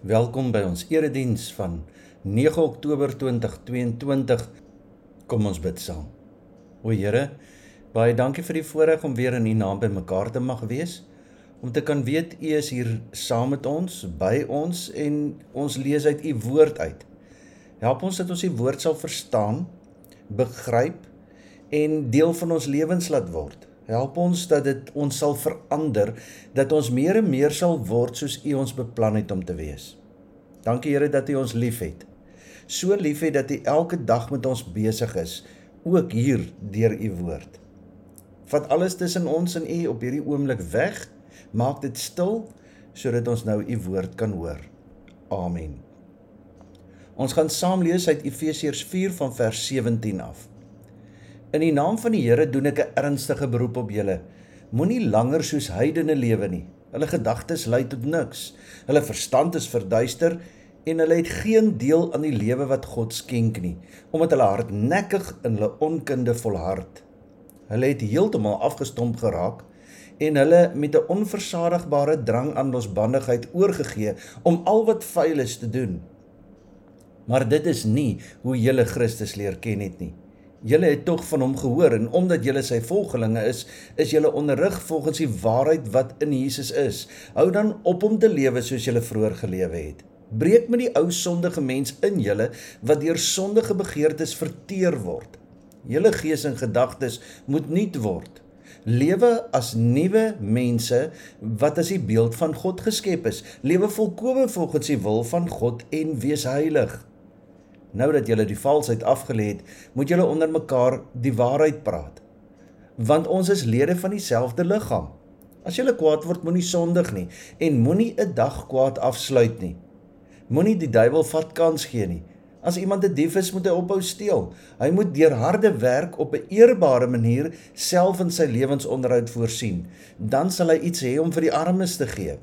Welkom by ons erediens van 9 Oktober 2022. Kom ons bid saam. O Here, baie dankie vir die voorreg om weer in U naam by mekaar te mag wees, om te kan weet U is hier saam met ons, by ons en ons lees uit U woord uit. Help ons dat ons die woord sal verstaan, begryp en deel van ons lewens laat word. Help ons dat dit ons sal verander, dat ons meer en meer sal word soos U ons beplan het om te wees. Dankie Here dat U ons liefhet. So liefhet dat U elke dag met ons besig is, ook hier deur U woord. Vat alles tussen ons en U op hierdie oomblik weg. Maak dit stil sodat ons nou U woord kan hoor. Amen. Ons gaan saam lees uit Efesiërs 4 van vers 17 af. In die naam van die Here doen ek 'n ernstige beroep op julle. Moenie langer soos heidene lewe nie. Hulle gedagtes lei tot niks. Hulle verstand is verduister en hulle het geen deel aan die lewe wat God skenk nie, omdat hulle hardnekkig in hulle onkunde volhard. Hulle het heeltemal afgestomp geraak en hulle met 'n onversadigbare drang aan losbandigheid oorgegee om al wat vuil is te doen. Maar dit is nie hoe jy Christus leer ken het nie. Julle het tog van hom gehoor en omdat julle sy volgelinge is, is julle onderrig volgens die waarheid wat in Jesus is. Hou dan op om te lewe soos julle vroeër gelewe het. Breek met die ou sondige mens in julle wat deur sondige begeertes verteer word. Julle gees en gedagtes moet nuut word. Lewe as nuwe mense wat as die beeld van God geskep is. Lewe volkome volgens die wil van God en wees heilig. Nou dat julle die valsheid afgelê het, moet julle onder mekaar die waarheid praat. Want ons is lede van dieselfde liggaam. As julle kwaad word, moenie sondig nie en moenie 'n dag kwaad afsluit nie. Moenie die duiwel vat kans gee nie. As iemand 'n dief is, moet hy ophou steel. Hy moet deur harde werk op 'n eerbare manier self in sy lewensonderhoud voorsien. Dan sal hy iets hê om vir die armes te gee.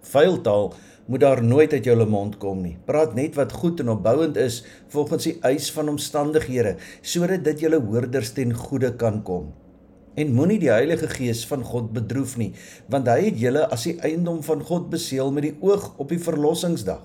Vuiltaal moet daar nooit uit jou mond kom nie. Praat net wat goed en opbouend is volgens die eis van omstandighede, sodat dit julle hoorders ten goeie kan kom. En moenie die Heilige Gees van God bedroef nie, want hy het julle as die eiendom van God beseël met die oog op die verlossingsdag.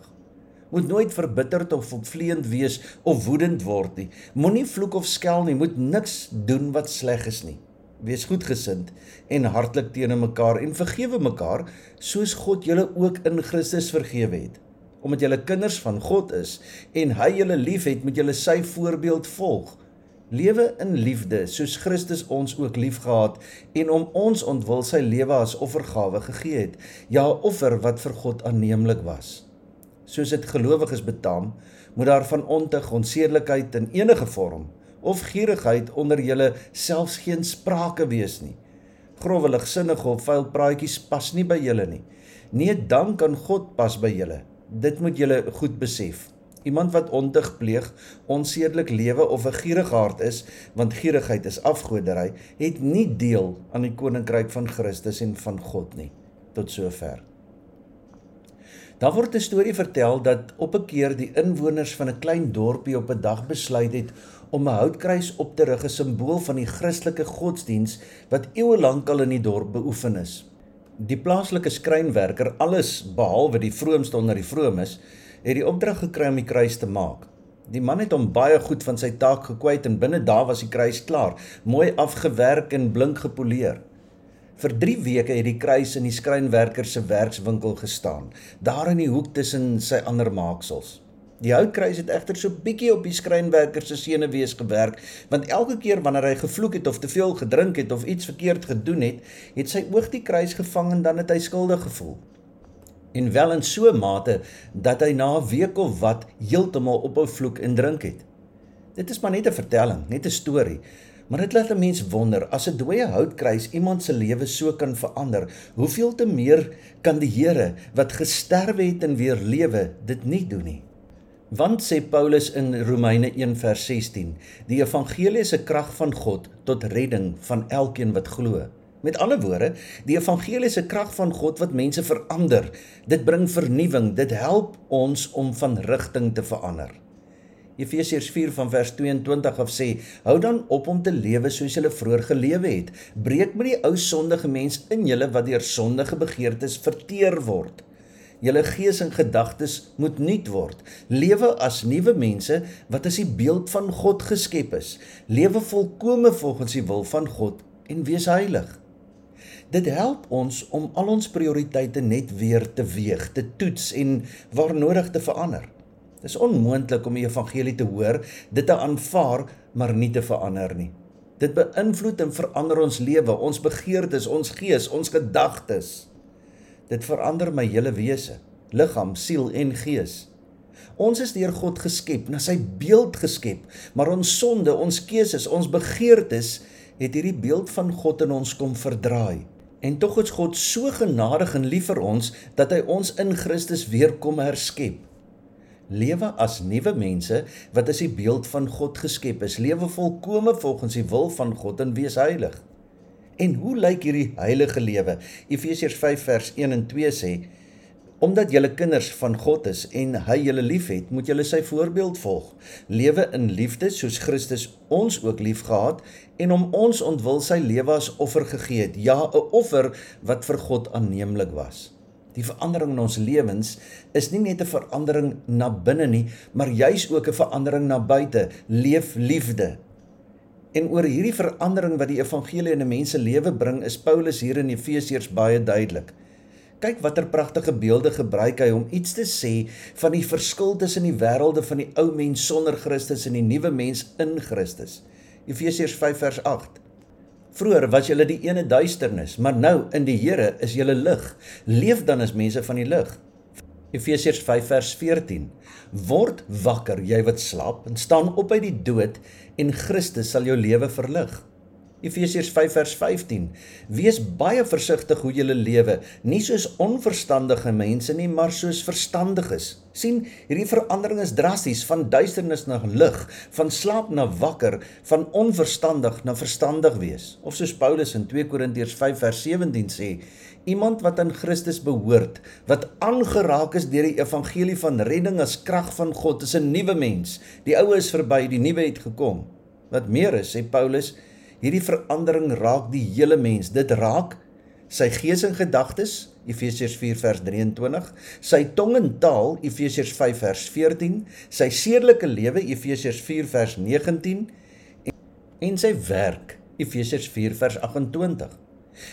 Moet nooit verbitterd of opvleend wees of woedend word nie. Moenie vloek of skel nie, moet niks doen wat sleg is nie. Wees goedgesind en hartlik teenoor mekaar en vergewe mekaar soos God julle ook in Christus vergewe het. Omdat julle kinders van God is en hy julle liefhet, moet julle sy voorbeeld volg. Lewe in liefde soos Christus ons ook liefgehad en om ons ontwil sy lewe as offergawe gegee het, ja, offer wat vir God aanneemlik was. Soos dit gelowiges betaam, moet daar van ontug, onsedelikheid in enige vorm of gierigheid onder julle selfs geen sprake wees nie. Grove ligsinnige of vuil praatjies pas nie by julle nie. Nee, dan kan God pas by julle. Dit moet julle goed besef. Iemand wat ondig pleeg, onsedelik lewe of 'n gierige hart is, want gierigheid is afgoderry, het nie deel aan die koninkryk van Christus en van God nie. Tot sover. Daar word 'n storie vertel dat op 'n keer die inwoners van 'n klein dorpie op 'n dag besluit het om 'n houtkruis op te rig, 'n simbool van die Christelike godsdiens wat eeue lank al in die dorp beoefen is. Die plaaslike skrynwerker, alles behalwe die vroomste onder die vromes, het die opdrag gekry om die kruis te maak. Die man het hom baie goed van sy taak gekwyt en binne dae was die kruis klaar, mooi afgewerk en blink gepoleer. Vir 3 weke het die kruis in die skrynwerker se werkswinkel gestaan, daar in die hoek tussen sy ander maaksels. Die houtkruis het egter so bietjie op die skrynwerker se senuwees gewerk, want elke keer wanneer hy gevloek het of te veel gedrink het of iets verkeerd gedoen het, het sy oog die kruis gevang en dan het hy skuldig gevoel. En wel in so 'n mate dat hy na 'n week of wat heeltemal ophou vloek en drink het. Dit is maar net 'n vertelling, net 'n storie. Maar dit laat 'n mens wonder, as 'n dooie houtkruis iemand se lewe so kan verander, hoeveel te meer kan die Here wat gesterwe het en weer lewe, dit nie doen nie. Want sê Paulus in Romeine 1 vers 16, die evangelie 'n krag van God tot redding van elkeen wat glo. Met ander woorde, die evangelie 'n krag van God wat mense verander. Dit bring vernuwing, dit help ons om van rigting te verander. Efesiërs 4 van vers 22 af sê: Hou dan op om te lewe soos julle vroeër gelewe het. Breek met die ou sondige mens in julle wat deur sondige begeertes verteer word. Julle gees en gedagtes moet nuut word. Lewe as nuwe mense wat as die beeld van God geskep is. Lewe volkome volgens die wil van God en wees heilig. Dit help ons om al ons prioriteite net weer te weeg, te toets en waar nodig te verander. Dis onmoontlik om die evangelie te hoor, dit te aanvaar, maar nie te verander nie. Dit beïnvloed en verander ons lewe, ons begeertes, ons gees, ons gedagtes. Dit verander my hele wese, liggaam, siel en gees. Ons is deur God geskep, na sy beeld geskep, maar ons sonde, ons keuses, ons begeertes het hierdie beeld van God in ons kom verdraai. En tog is God so genadig en lief vir ons dat hy ons in Christus weer kom herskep lewe as nuwe mense wat as die beeld van God geskep is, lewe volkome volgens die wil van God en wees heilig. En hoe lyk hierdie heilige lewe? Efesiërs 5 vers 1 en 2 sê: Omdat julle kinders van God is en hy julle liefhet, moet julle sy voorbeeld volg. Lewe in liefde soos Christus ons ook liefgehad en om ons ontwil sy lewe as offer gegee het, ja, 'n offer wat vir God aanneemlik was. Die verandering in ons lewens is nie net 'n verandering na binne nie, maar juis ook 'n verandering na buite. Leef liefde. En oor hierdie verandering wat die evangelie in 'n mens se lewe bring, is Paulus hier in Efesiërs baie duidelik. Kyk watter pragtige beelde gebruik hy om iets te sê van die verskil tussen die wêrelde van die ou mens sonder Christus en die nuwe mens in Christus. Efesiërs 5 vers 8. Vroer was julle die ene duisternis, maar nou in die Here is julle lig. Leef dan as mense van die lig. Efesiërs 5 vers 14. Word wakker, jy wat slaap, en staan op uit die dood en Christus sal jou lewe verlig. Efesiërs 5 vers 15. Wees baie versigtig hoe jy lewe, nie soos onverstandige mense nie, maar soos verstandiges. sien, hierdie verandering is drasties van duisternis na lig, van slaap na wakker, van onverstandig na verstandig wees. Of soos Paulus in 2 Korintiërs 5 vers 17 sê, iemand wat aan Christus behoort, wat aangeraak is deur die evangelie van redding as krag van God, is 'n nuwe mens. Die ou is verby, die nuwe het gekom. Wat meer is, sê Paulus, Hierdie verandering raak die hele mens. Dit raak sy gees en gedagtes, Efesiërs 4 vers 23, sy tong en taal, Efesiërs 5 vers 14, sy sedelike lewe, Efesiërs 4 vers 19 en, en sy werk, Efesiërs 4 vers 28.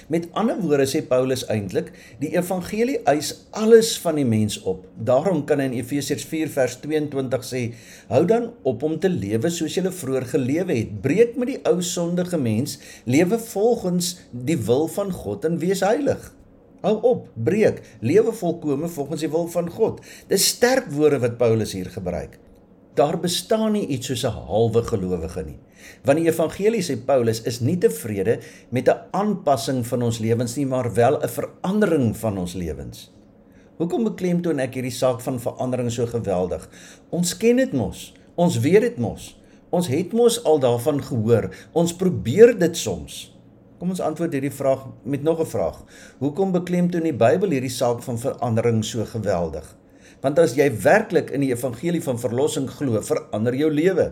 Met ander woorde sê Paulus eintlik, die evangelie eis alles van die mens op. Daarom kan hy in Efesiërs 4 vers 22 sê: "Hou dan op om te lewe soos jy vroeër gelewe het. Breek met die ou sondige mens, lewe volgens die wil van God en wees heilig." Hou op, breek, lewe volkome volgens die wil van God. Dis sterk woorde wat Paulus hier gebruik. Daar bestaan nie iets soos 'n halwe gelowige nie. Want die evangelie sê Paulus is nie tevrede met 'n aanpassing van ons lewens nie, maar wel 'n verandering van ons lewens. Hoekom beklemtoon ek hierdie saak van verandering so geweldig? Ons ken dit mos. Ons weet dit mos. Ons het mos al daarvan gehoor. Ons probeer dit soms. Kom ons antwoord hierdie vraag met nog 'n vraag. Hoekom beklemtoon die Bybel hierdie saak van verandering so geweldig? Want as jy werklik in die evangelie van verlossing glo, verander jou lewe.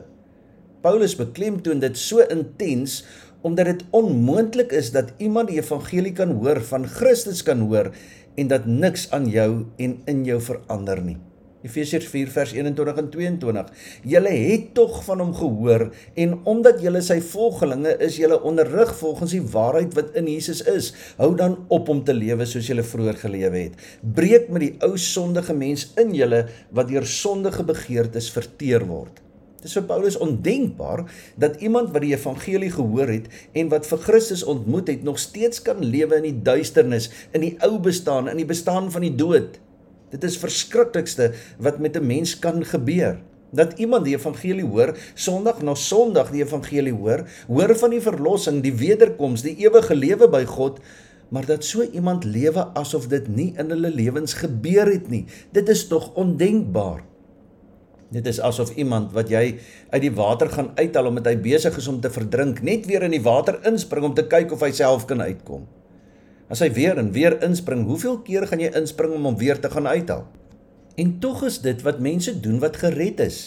Paulus beklemtoon dit so intens omdat dit onmoontlik is dat iemand die evangelie kan hoor, van Christus kan hoor en dat niks aan jou en in jou verander nie. Efesiërs 4 vers 21 en 22. Julle het tog van hom gehoor en omdat julle sy volgelinge is, julle onderrig volgens die waarheid wat in Jesus is. Hou dan op om te lewe soos julle vroeër gelewe het. Breek met die ou sondige mens in julle wat deur sondige begeertes verteer word. Dit is vir Paulus ondenkbaar dat iemand wat die evangelie gehoor het en wat vir Christus ontmoet het, nog steeds kan lewe in die duisternis, in die ou bestaan, in die bestaan van die dood. Dit is verskriklikste wat met 'n mens kan gebeur. Dat iemand die evangelie hoor, Sondag na Sondag die evangelie hoor, hoor van die verlossing, die wederkoms, die ewige lewe by God, maar dat so iemand lewe asof dit nie in hulle lewens gebeur het nie. Dit is tog ondenkbaar. Dit is asof iemand wat jy uit die water gaan uithaal omdat hy besig is om te verdrink, net weer in die water inspring om te kyk of hy self kan uitkom. As hy weer en weer inspring, hoeveel keer gaan jy inspring om hom weer te gaan uithaal? En tog is dit wat mense doen wat gered is.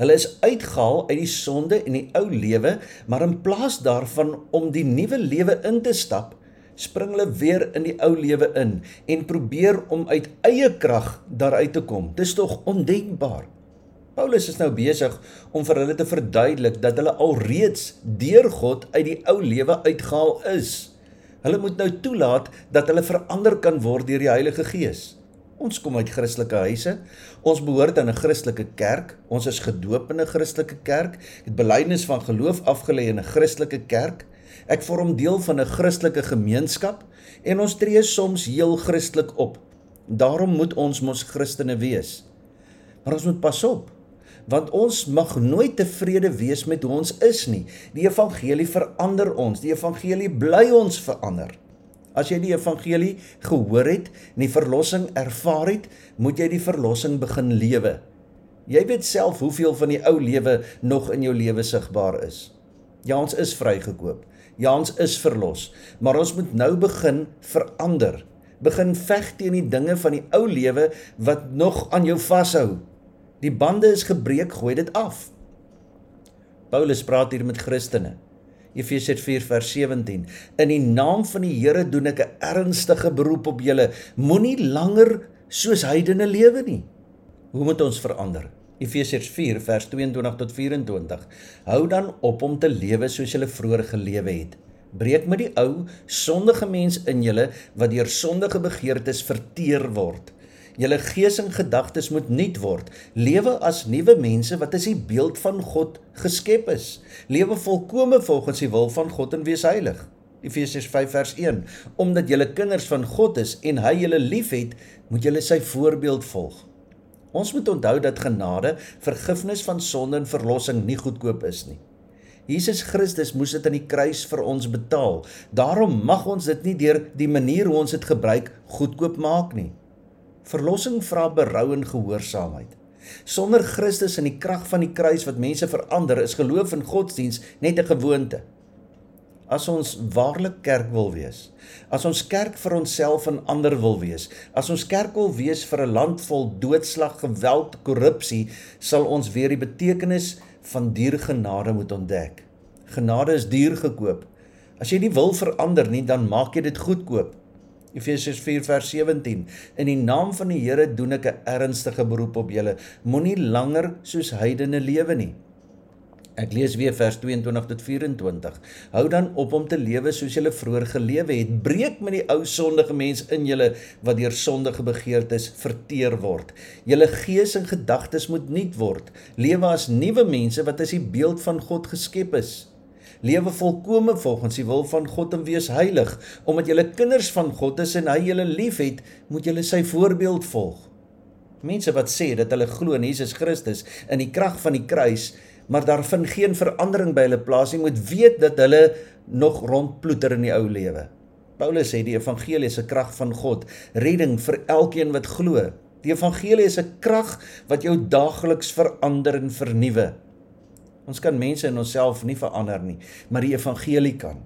Hulle is uitgehaal uit die sonde en die ou lewe, maar in plaas daarvan om die nuwe lewe in te stap, spring hulle weer in die ou lewe in en probeer om uit eie krag daaruit te kom. Dis tog ondenkbaar. Paulus is nou besig om vir hulle te verduidelik dat hulle alreeds deur God uit die ou lewe uitgehaal is. Hulle moet nou toelaat dat hulle verander kan word deur die Heilige Gees. Ons kom uit Christelike huise. Ons behoort aan 'n Christelike kerk. Ons is gedoop in 'n Christelike kerk. Het belydenis van geloof afgelê in 'n Christelike kerk. Ek vorm deel van 'n Christelike gemeenskap en ons tree soms heel Christelik op. Daarom moet ons mos Christene wees. Maar ons moet pas op want ons mag nooit tevrede wees met hoe ons is nie. Die evangelie verander ons. Die evangelie bly ons verander. As jy die evangelie gehoor het en die verlossing ervaar het, moet jy die verlossing begin lewe. Jy weet self hoeveel van die ou lewe nog in jou lewe sigbaar is. Ja, ons is vrygekoop. Ja, ons is verlos, maar ons moet nou begin verander. Begin veg teen die dinge van die ou lewe wat nog aan jou vashou. Die bande is gebreek, gooi dit af. Paulus praat hier met Christene. Efesiërs 4 vers 17. In die naam van die Here doen ek 'n ernstige beroep op julle. Moenie langer soos heidene lewe nie. Hoe moet ons verander? Efesiërs 4 vers 22 tot 24. Hou dan op om te lewe soos julle vroeër gelewe het. Breek met die ou sondige mens in julle wat deur sondige begeertes verteer word. Julle gees en gedagtes moet nuut word. Lewe as nuwe mense wat as die beeld van God geskep is. Lewe volkome volgens die wil van God en wees heilig. Efesiërs 5 vers 1. Omdat julle kinders van God is en hy julle liefhet, moet julle sy voorbeeld volg. Ons moet onthou dat genade, vergifnis van sonde en verlossing nie goedkoop is nie. Jesus Christus moes dit aan die kruis vir ons betaal. Daarom mag ons dit nie deur die manier hoe ons dit gebruik goedkoop maak nie. Verlossing vra berou en gehoorsaamheid. Sonder Christus en die krag van die kruis wat mense verander, is geloof in godsdiens net 'n gewoonte. As ons waarlik kerk wil wees, as ons kerk vir onsself en ander wil wees, as ons kerk wil wees vir 'n land vol doodslag, geweld, korrupsie, sal ons weer die betekenis van duur genade moet ontdek. Genade is duur gekoop. As jy nie wil verander nie, dan maak jy dit goedkoop. Efesiërs 4 vers 17 In die naam van die Here doen ek 'n ernstige beroep op julle. Moenie langer soos heidene lewe nie. Ek lees weer vers 22 tot 24 Hou dan op om te lewe soos julle vroeër gelewe het. Breek met die ou sondige mens in julle wat deur sondige begeertes verteer word. Julle gees en gedagtes moet nuut word. Lewe as nuwe mense wat as die beeld van God geskep is lewe volkome volgens die wil van God en wees heilig. Omdat julle kinders van God is en hy julle liefhet moet julle sy voorbeeld volg. Mense wat sê dat hulle glo in Jesus Christus in die krag van die kruis maar daar vind geen verandering by hulle plaas nie moet weet dat hulle nog rondploeter in die ou lewe. Paulus sê die evangelie is 'n krag van God redding vir elkeen wat glo. Die evangelie is 'n krag wat jou daagliks verander en vernuwe Ons kan mense in onsself nie verander nie, maar die evangelie kan.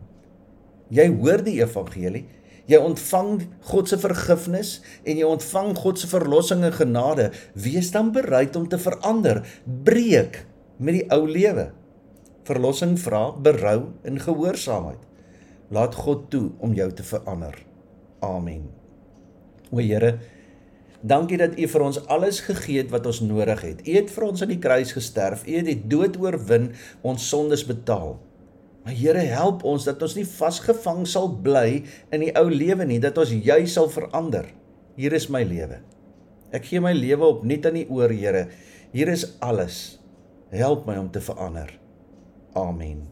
Jy hoor die evangelie, jy ontvang God se vergifnis en jy ontvang God se verlossing en genade. Wees dan bereid om te verander, breek met die ou lewe. Verlossing vra berou en gehoorsaamheid. Laat God toe om jou te verander. Amen. O Here, Dankie dat U vir ons alles gegee het wat ons nodig het. U het vir ons aan die kruis gesterf. U het die dood oorwin, ons sondes betaal. Maar Here, help ons dat ons nie vasgevang sal bly in die ou lewe nie, dat ons jy sal verander. Hier is my lewe. Ek gee my lewe opnuut aan U oor, Here. Hier is alles. Help my om te verander. Amen.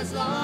as long